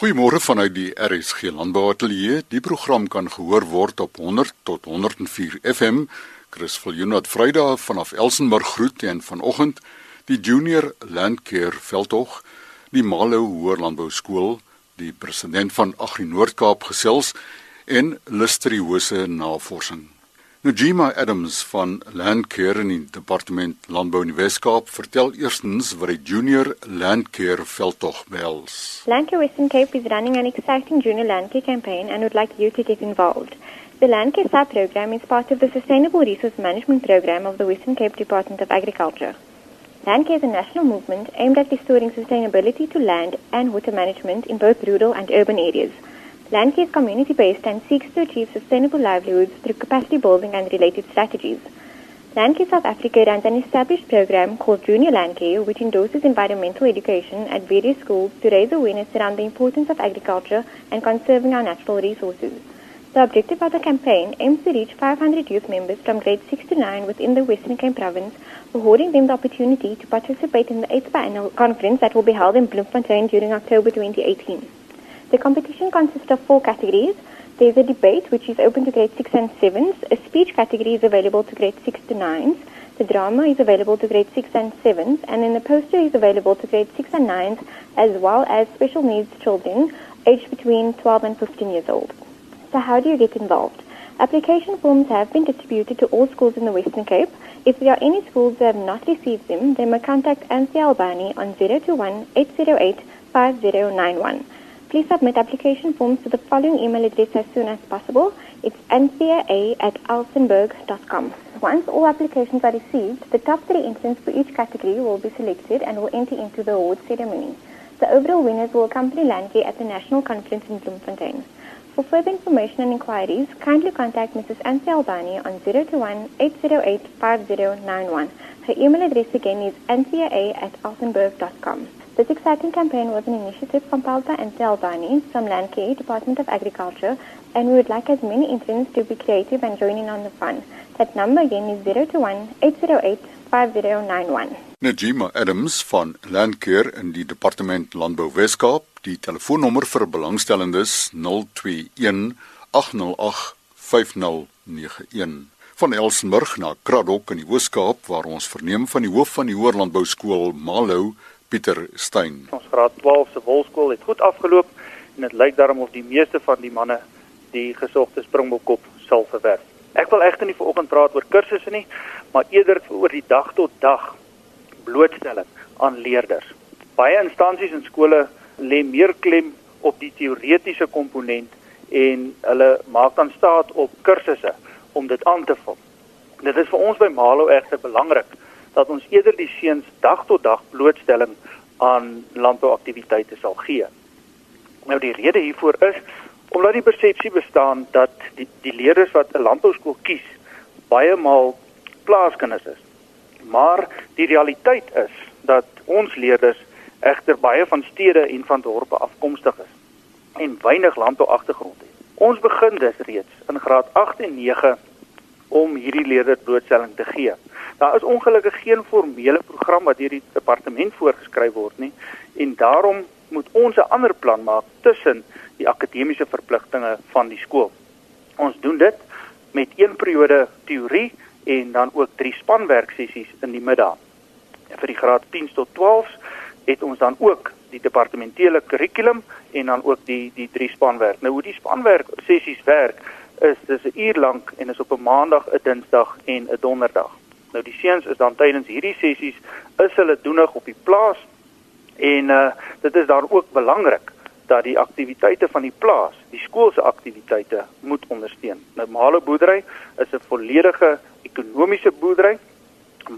Goeiemôre vanuit die RSG Landbou Ateljee. Die program kan gehoor word op 100 tot 104 FM. Chris Viljoen wat Vrydag vanaf Elsenburg groet en vanoggend die Junior Landcare veldtog, die Malo Hoër Landbou Skool, die president van Agri Noord-Kaap gesels en listeriose navorsing. Najima Adams van Landcare in die departement Landbou in die Wes-Kaap vertel eerstens wat die Junior Landcare veldtog behels. Landcare Western Cape is running an exciting Junior Landcare campaign and would like you to get involved. The Landcare Sub program is part of the Sustainable Resource Management program of the Western Cape Department of Agriculture. Landcare is a national movement aimed at restoring sustainability to land and water management in both rural and urban areas. Landcare is community based and seeks to achieve sustainable livelihoods through capacity building and related strategies. Landcare South Africa runs an established program called Junior Landcare, which endorses environmental education at various schools to raise awareness around the importance of agriculture and conserving our natural resources. The objective of the campaign aims to reach 500 youth members from grade 6 to 9 within the Western Cape province, affording them the opportunity to participate in the 8th biennial conference that will be held in Bloemfontein during October 2018. The competition consists of four categories. There is a debate, which is open to grade 6 and 7s. A speech category is available to grade 6 to 9s. The drama is available to grade 6 and 7s. And then the poster is available to grade 6 and 9s, as well as special needs children aged between 12 and 15 years old. So how do you get involved? Application forms have been distributed to all schools in the Western Cape. If there are any schools that have not received them, they may contact Anthea Albani on 021 808 5091. Please submit application forms to the following email address as soon as possible. It's nca at alsenberg.com. Once all applications are received, the top three entrants for each category will be selected and will enter into the awards ceremony. The overall winners will accompany Landcare at the National Conference in Bloemfontein. For further information and inquiries, kindly contact Mrs. Ansi Albani on 021 808 5091. Her email address again is ncaa at alsenberg.com. This exciting campaign was an initiative compiled by Ansi Albani from Landcare, Department of Agriculture, and we would like as many entrants to be creative and join in on the fun. That number again is 021 808 5091. Najima Adams van Landcare in die departement Landbou Wes-Kaap. Die telefoonnommer vir belangstellendes 021 808 5091 van Elsenburg na Kraddock in die Oos-Kaap waar ons verneem van die hoof van die Hoër Landbou Skool Malou Pieter Steyn. Ons graad 12 se wolskool het goed afgeloop en dit lyk daarom of die meeste van die manne die gesogte springbokkop sal verwerf. Ek wil egter nie vanoggend praat oor kursusse nie, maar eerder oor die dag tot dag blootstelling aan leerders. Baie instansies en skole lê meer klem op die teoretiese komponent en hulle maak dan staat op kursusse om dit aan te vul. Dit is vir ons by Malo egter belangrik dat ons eerder die seuns dag tot dag blootstelling aan landbouaktiwiteite sal gee. Nou die rede hiervoor is omdat die persepsie bestaan dat die die leerders wat 'n landbouskool kies baie maal plaaskinders is. Maar die realiteit is dat ons leerders egter baie van stede en van dorpe afkomstig is en weinig landbouagtergrond het. Ons begin dus reeds in graad 8 en 9 om hierdie leerders blootstelling te gee. Daar is ongelukkig geen formele program wat deur die departement voorgeskryf word nie en daarom moet ons 'n ander plan maak tussen die akademiese verpligtinge van die skool. Ons doen dit met een periode teorie en dan ook drie spanwerk sessies in die middag. En vir die graad 10 tot 12 het ons dan ook die departementele kurrikulum en dan ook die die drie spanwerk. Nou hoe die spanwerk sessies werk is dis 'n uur lank en is op 'n maandag, 'n dinsdag en 'n donderdag. Nou die seuns is dan tydens hierdie sessies is hulle doenig op die plaas en uh dit is daar ook belangrik dat die aktiwiteite van die plaas, die skool se aktiwiteite moet ondersteun. Nou Malo boerdery is 'n volledige ekonomiese boerdery,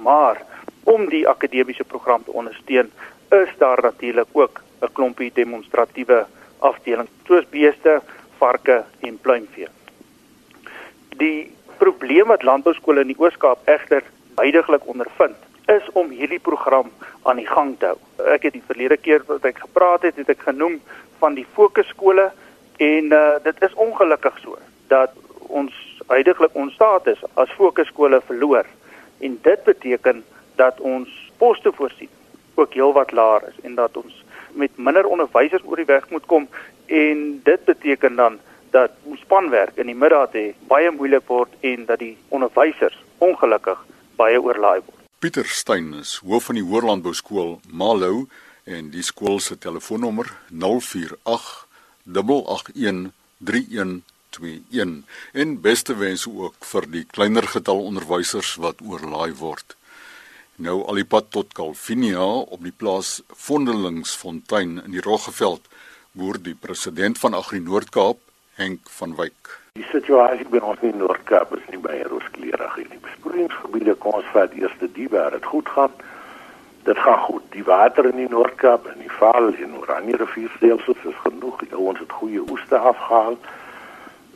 maar om die akademiese program te ondersteun, is daar natuurlik ook 'n klompie demonstratiewe afdelings soos beeste, varke en pluimvee. Die probleem wat landbouskole in die Oos-Kaap egter huidigelik ondervind is om hierdie program aan die gang te hou. Ek het die verlede keer wat ek gepraat het, het ek genoem van die fokusskole en uh, dit is ongelukkig so dat ons huidigelik ons status as fokusskole verloor en dit beteken dat ons poste voorsien ook heelwat laer is en dat ons met minder onderwysers oor die weg moet kom beteken dan dat spanwerk in die middag hê baie moeilik word en dat die onderwysers ongelukkig baie oorlaai word. Pieter Steyn is hoof van die Hoërlandbou skool Malou en die skool se telefoonnommer 048 881 3121 en beste wense ook vir die kleiner getal onderwysers wat oorlaai word. Nou al die pad tot Calvinia op die plaas Vondelingsfontein in die Roggeveld boer die president van Agri Noord-Kaap, Henk van Wyk. Die situasie by ons in Noord-Kaap is nie baie rooskleurig nie. Die besproeiingsgebiede kom ons vat eers die waar dit goed gaan. Dit gaan goed. Die water in die Noord-Kaap en die Vaal en Oranje rivierstelsels is genoeg. Die ouens het goeie oeste afgehaal.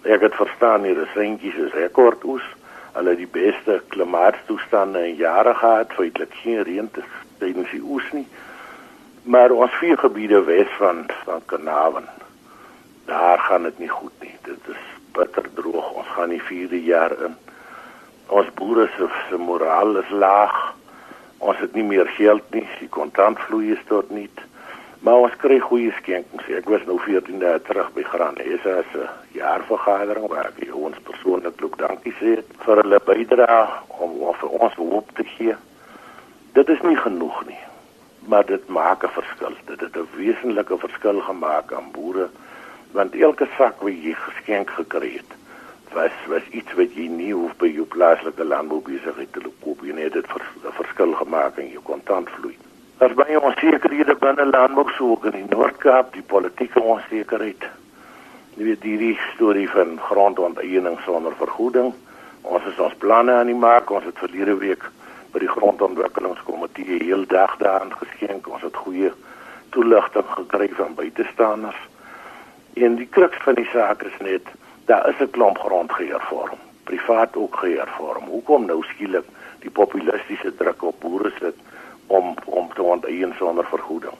Ek het verstaan hier is eentjies is rekordoes. Hulle die beste klimaatstoestande in jare gehad, feitelik geen reën tydens die oes nie. Maar ons vier gebiede wes van van daar gaan dit nie goed nie. Dit is bitter droog. Ons gaan die 4de jaar in. Ons boere se se moraal is laag. Ons het nie meer geld nie. Die kontantvloei is tot nie. Maar ons kry goeie skenkings. Ek was nou 14 dae terug by Graan. Dis 'n jaarvergadering waar ek ons persoonlik ook dankie sê vir hulle bydrae om, om vir ons hoop te gee. Dit is nie genoeg nie. Maar dit maak 'n verskil. Dit het 'n wesenlike verskil gemaak aan boere want elke sak wat jy geskenk gekry het was was iets wat jy nie hoef by jou plaaslike landboubesigheid te koop nie. Net dit vers, verskil gemaak in jou kontantvloei as baie onsekerhede binne landbou soek in die Noord-Kaap die politieke onsekerheid. Jy weet die, die storie van grondonteeneming sonder vergoeding. Ons is ons planne aan die maak. Ons het verlede week by die grondontwikkelingskomitee heel dag daaraan geskenk. Ons het goeie toeligting gekry van buitestanders En die kruks van die saak is net daar is 'n klomp grond gehervorm, privaat ook gehervorm. Hoekom nou skielik die populistiese druk op boere sit om om te onteien sonder vergoeding?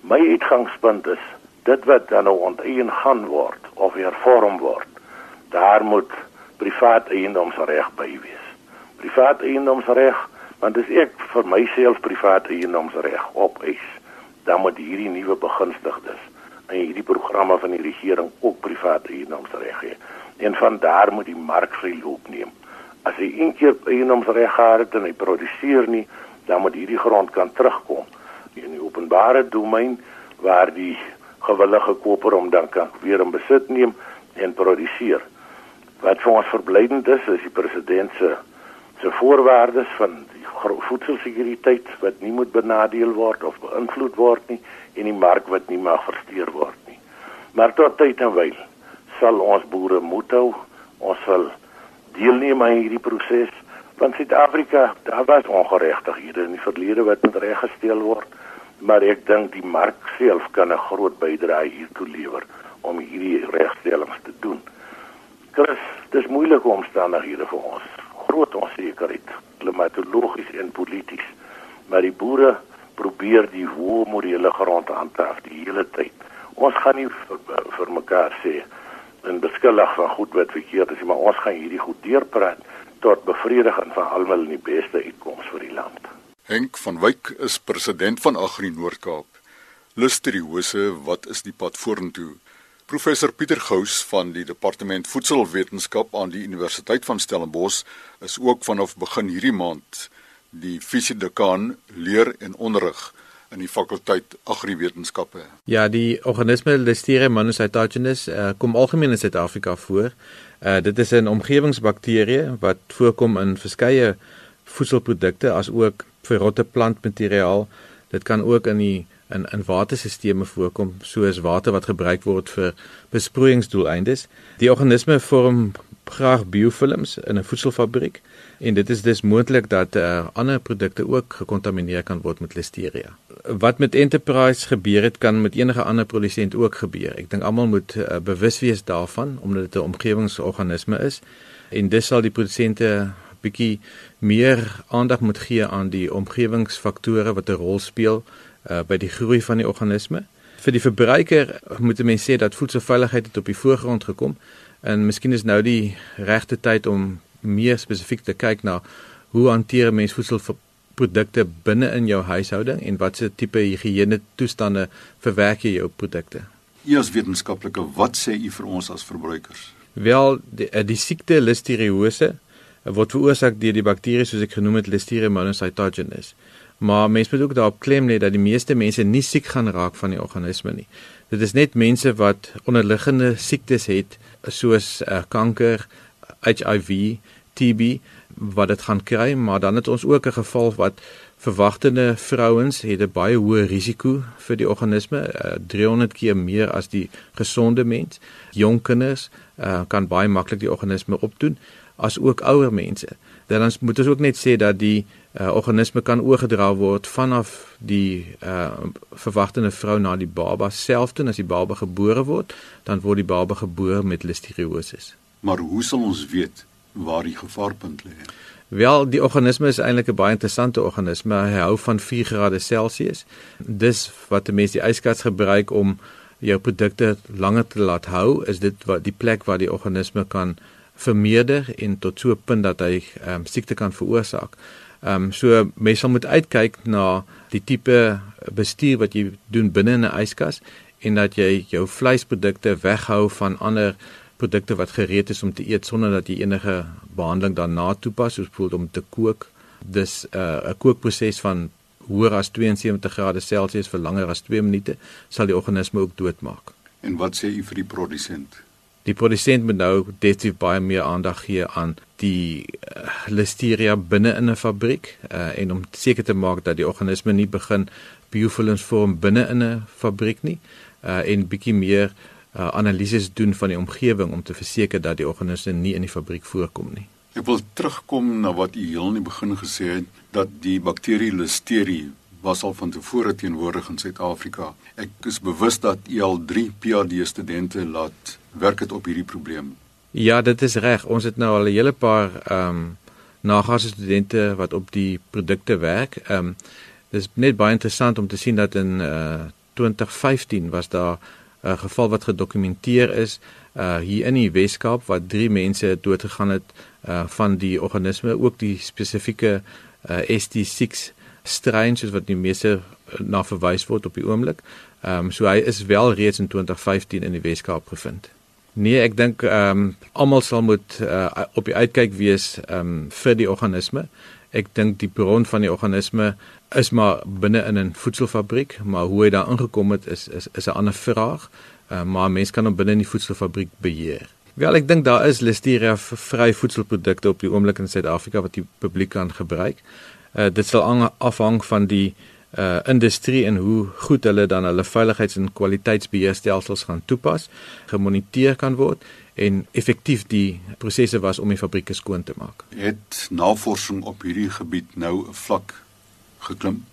My uitgangspunt is dit wat dan nou onteien gaan word of hervorm word, daar moet privaat eiendomsreg by wees. Privaat eiendomsreg, want dis ek vir myself privaat eiendomsreg op eis. Dan moet hierdie nuwe begunstigdes hierdie programme van die regering ook private eiendomsreg hê. En van daar moet die mark vry loop neem. As hy eendag eiendomsreg gehad het en hy produseer nie, dan moet hierdie grond kan terugkom in die openbare domein waar die gewillige koper hom dan kan weer in besit neem en produseer. Wat vir ons verblydend is, is die president se se voorwaardes van voedselsekuriteit wat nie moet benadeel word of beïnvloed word nie en die mark wat nie mag versteur word nie. Maar tot tyd en wyl sal ons boere moet hou, ons sal deelneem aan hierdie proses want Suid-Afrika, daar was ongeregtighede in die verlede wat moet reggestel word, maar ek dink die mark self kan 'n groot bydrae hiertoe lewer om hierdie regstellings te doen. Chris, dis moeilike omstandighede vir ons. Groot onsekerheid, klimatologies en polities. Maar die boere probeer die hoë morele grond handhaaf die hele tyd. Ons gaan nie vir, vir mekaar sê en beskuldig van goed wat verkeerd is, maar ons gaan hierdie goed deurpraat tot bevrediging van almal in die beste uitkoms vir die land. Henk van Wyk is president van Agri Noord-Kaap. Lusteriose, wat is die pad vorentoe? Professor Pieter Gous van die Departement Voedselwetenskap aan die Universiteit van Stellenbosch is ook vanaf begin hierdie maand die fisiedekaan leer en onderrig in die fakulteit agriwetenskappe. Ja, die organisme Listeria monocytogenes uh, kom algemeen in Suid-Afrika voor. Uh, dit is 'n omgewingsbakterie wat voorkom in verskeie voedselprodukte as ook verrotte plantmateriaal. Dit kan ook in die in in waterstelsels voorkom soos water wat gebruik word vir besproeiingsdoeleindes. Die organisme vorm graag biofilms in 'n voedselfabriek en dit is dus moontlik dat uh, ander produkte ook gekontamineer kan word met listeria. Wat met Enterprise gebeur het kan met enige ander produsent ook gebeur. Ek dink almal moet uh, bewus wees daarvan omdat dit 'n omgewingsorganisme is en dis sal die produsente bietjie meer aandag moet gee aan die omgewingsfaktore wat 'n rol speel uh, by die groei van die organisme. Vir die verbruiker moet mense sê dat voedselveiligheid het op die voorgrond gekom en miskien is nou die regte tyd om meer spesifiek te kyk na hoe hanteer mens voedselprodukte binne in jou huishouding en watse tipe higiëne toestande verwerk jy jou produkte. As wetenskaplike, wat sê u vir ons as verbruikers? Wel, die, eh, die siekte listeriose word veroorsaak deur die bakterie soos ek genoem het Listeria monocytogenes. Maar mense moet ook daarop klem lê dat die meeste mense nie siek gaan raak van die organisme nie. Dit is net mense wat onderliggende siektes het soos uh, kanker, HIV, TB wat dit gaan kry, maar dan het ons ook 'n geval wat verwagtende vrouens het 'n baie hoë risiko vir die organisme, uh, eh, 300 keer meer as die gesonde mens. Jong kinders uh, kan baie maklik die organisme opdoen as ook ouer mense. Dan moet ons ook net sê dat die uh, organisme kan oorgedra word vanaf die uh, verwagtende vrou na die baba self toe as die baba gebore word, dan word die baba gebore met listeriose. Maar hoe sal ons weet waar die gevaarpunt lê? Wel, die organisme is eintlik 'n baie interessante organisme. Hy hou van 4 grade Celsius. Dis wat mense die yskas gebruik om jou produkte langer te laat hou, is dit wat die plek waar die organisme kan vermeerder en tot so 'n punt dat hy um, siekte kan veroorsaak. Ehm um, so mense moet uitkyk na die tipe bestuur wat jy doen binne 'n yskas en dat jy jou vleisprodukte weghou van ander produkte wat gereed is om te eet sonder dat jy enige behandeling daarna toepas, soos byvoorbeeld om te kook. Dis uh, 'n uh, kookproses van hoër as 72 grade Celsius vir langer as 2 minute sal die organisme ook doodmaak. En wat sê u vir die produsent? Die produsent moet nou definitief baie meer aandag gee aan die uh, listeria binne in 'n fabriek uh, en om seker te maak dat die organisme nie begin biofuels vorm binne in 'n fabriek nie uh, en bietjie meer uh, analises doen van die omgewing om te verseker dat die organisme nie in die fabriek voorkom nie. Ek wil terugkom na wat u heel in die begin gesê het dat die bakterie Listeria was al van tevore teenwoordig in Suid-Afrika. Ek is bewus dat u al 3 PhD studente laat werk het op hierdie probleem. Ja, dit is reg. Ons het nou al 'n hele paar ehm um, nagraadse studente wat op die produkte werk. Ehm um, dis net baie interessant om te sien dat in uh 2015 was daar 'n geval wat gedokumenteer is uh hier in die Weskaap wat drie mense doodgegaan het uh van die organisme ook die spesifieke uh ST6 strain soos wat die meeste na verwys word op die oomblik. Ehm um, so hy is wel reeds in 2015 in die Weskaap gevind. Nee, ek dink ehm um, almal sal moet uh, op die uitkyk wees ehm um, vir die organisme. Ek dink die bron van die organisme is maar binne in 'n voedselfabriek, maar hoe hy daar ingekom het is is is 'n ander vraag. Uh, maar mens kan hom binne in die voedselfabriek beheer. Wel, ek dink daar is listeria vry voedselprodukte op die oomblik in Suid-Afrika wat die publiek kan gebruik. Uh, dit sal afhang van die uh industrie en hoe goed hulle dan hulle veiligheids- en kwaliteitsbeheerstelsels gaan toepas, gemoniteer kan word en effektief die prosesse was om die fabrieke skoon te maak. Het navorsing op hierdie gebied nou 'n vlak geklim?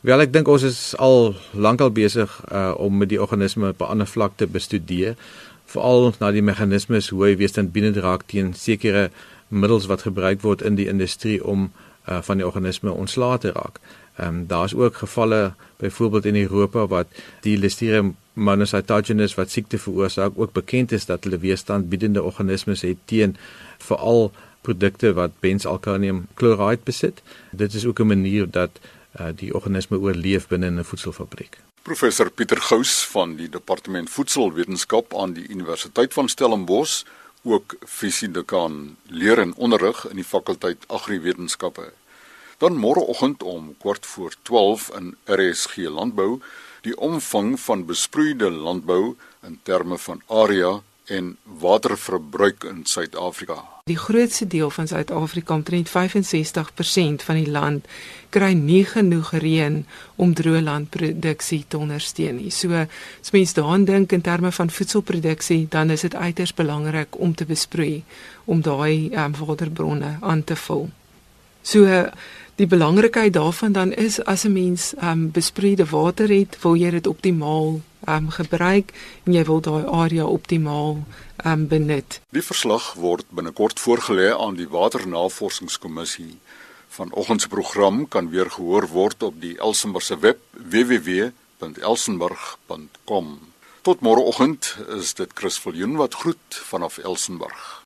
Wel ek dink ons is al lankal besig uh, om met die organisme op 'n ander vlak te bestudeer, veral na die meganismes hoe hy weerstandbindend raak teen sekere middels wat gebruik word in die industrie om uh, van die organisme ontslae te raak. Ehm um, daar's ook gevalle byvoorbeeld in Europa wat die Listeria monocytogenes wat siekte veroorsaak ook bekend is dat hulle weerstandbiedende organismes het teen veral produkte wat benzalkonium kloride besit. Dit is ook 'n manier dat uh, die organisme oorleef binne 'n voedselfabriek. Professor Pieter Gous van die Departement Voedselwetenskap aan die Universiteit van Stellenbosch, ook fisiedekaan leer en onderrig in die fakulteit Agriwetenskappe. Dan môreoggend om kwart voor 12 in RSG Landbou die omvang van besproeide landbou in terme van area en waterverbruik in Suid-Afrika. Die grootste deel van Suid-Afrika, omtrent 65% van die land, kry nie genoeg reën om droëlandproduksie te ondersteun nie. So as mens daaraan dink in terme van voedselproduksie, dan is dit uiters belangrik om te besproei om daai um, waterbronne aan te vul. So die belangrikheid daarvan dan is as 'n mens um, besproeide water het, wil jy dit optimaal um, gebruik en jy wil daai area optimaal um, benut. Die verslag word binnekort voorgelê aan die Waternavorsingskommissie. Vanoggend se program kan weer gehoor word op die Elsenburg se web www.elsenburg.com. Tot môreoggend is dit Chris Viljoen wat groet vanaf Elsenburg.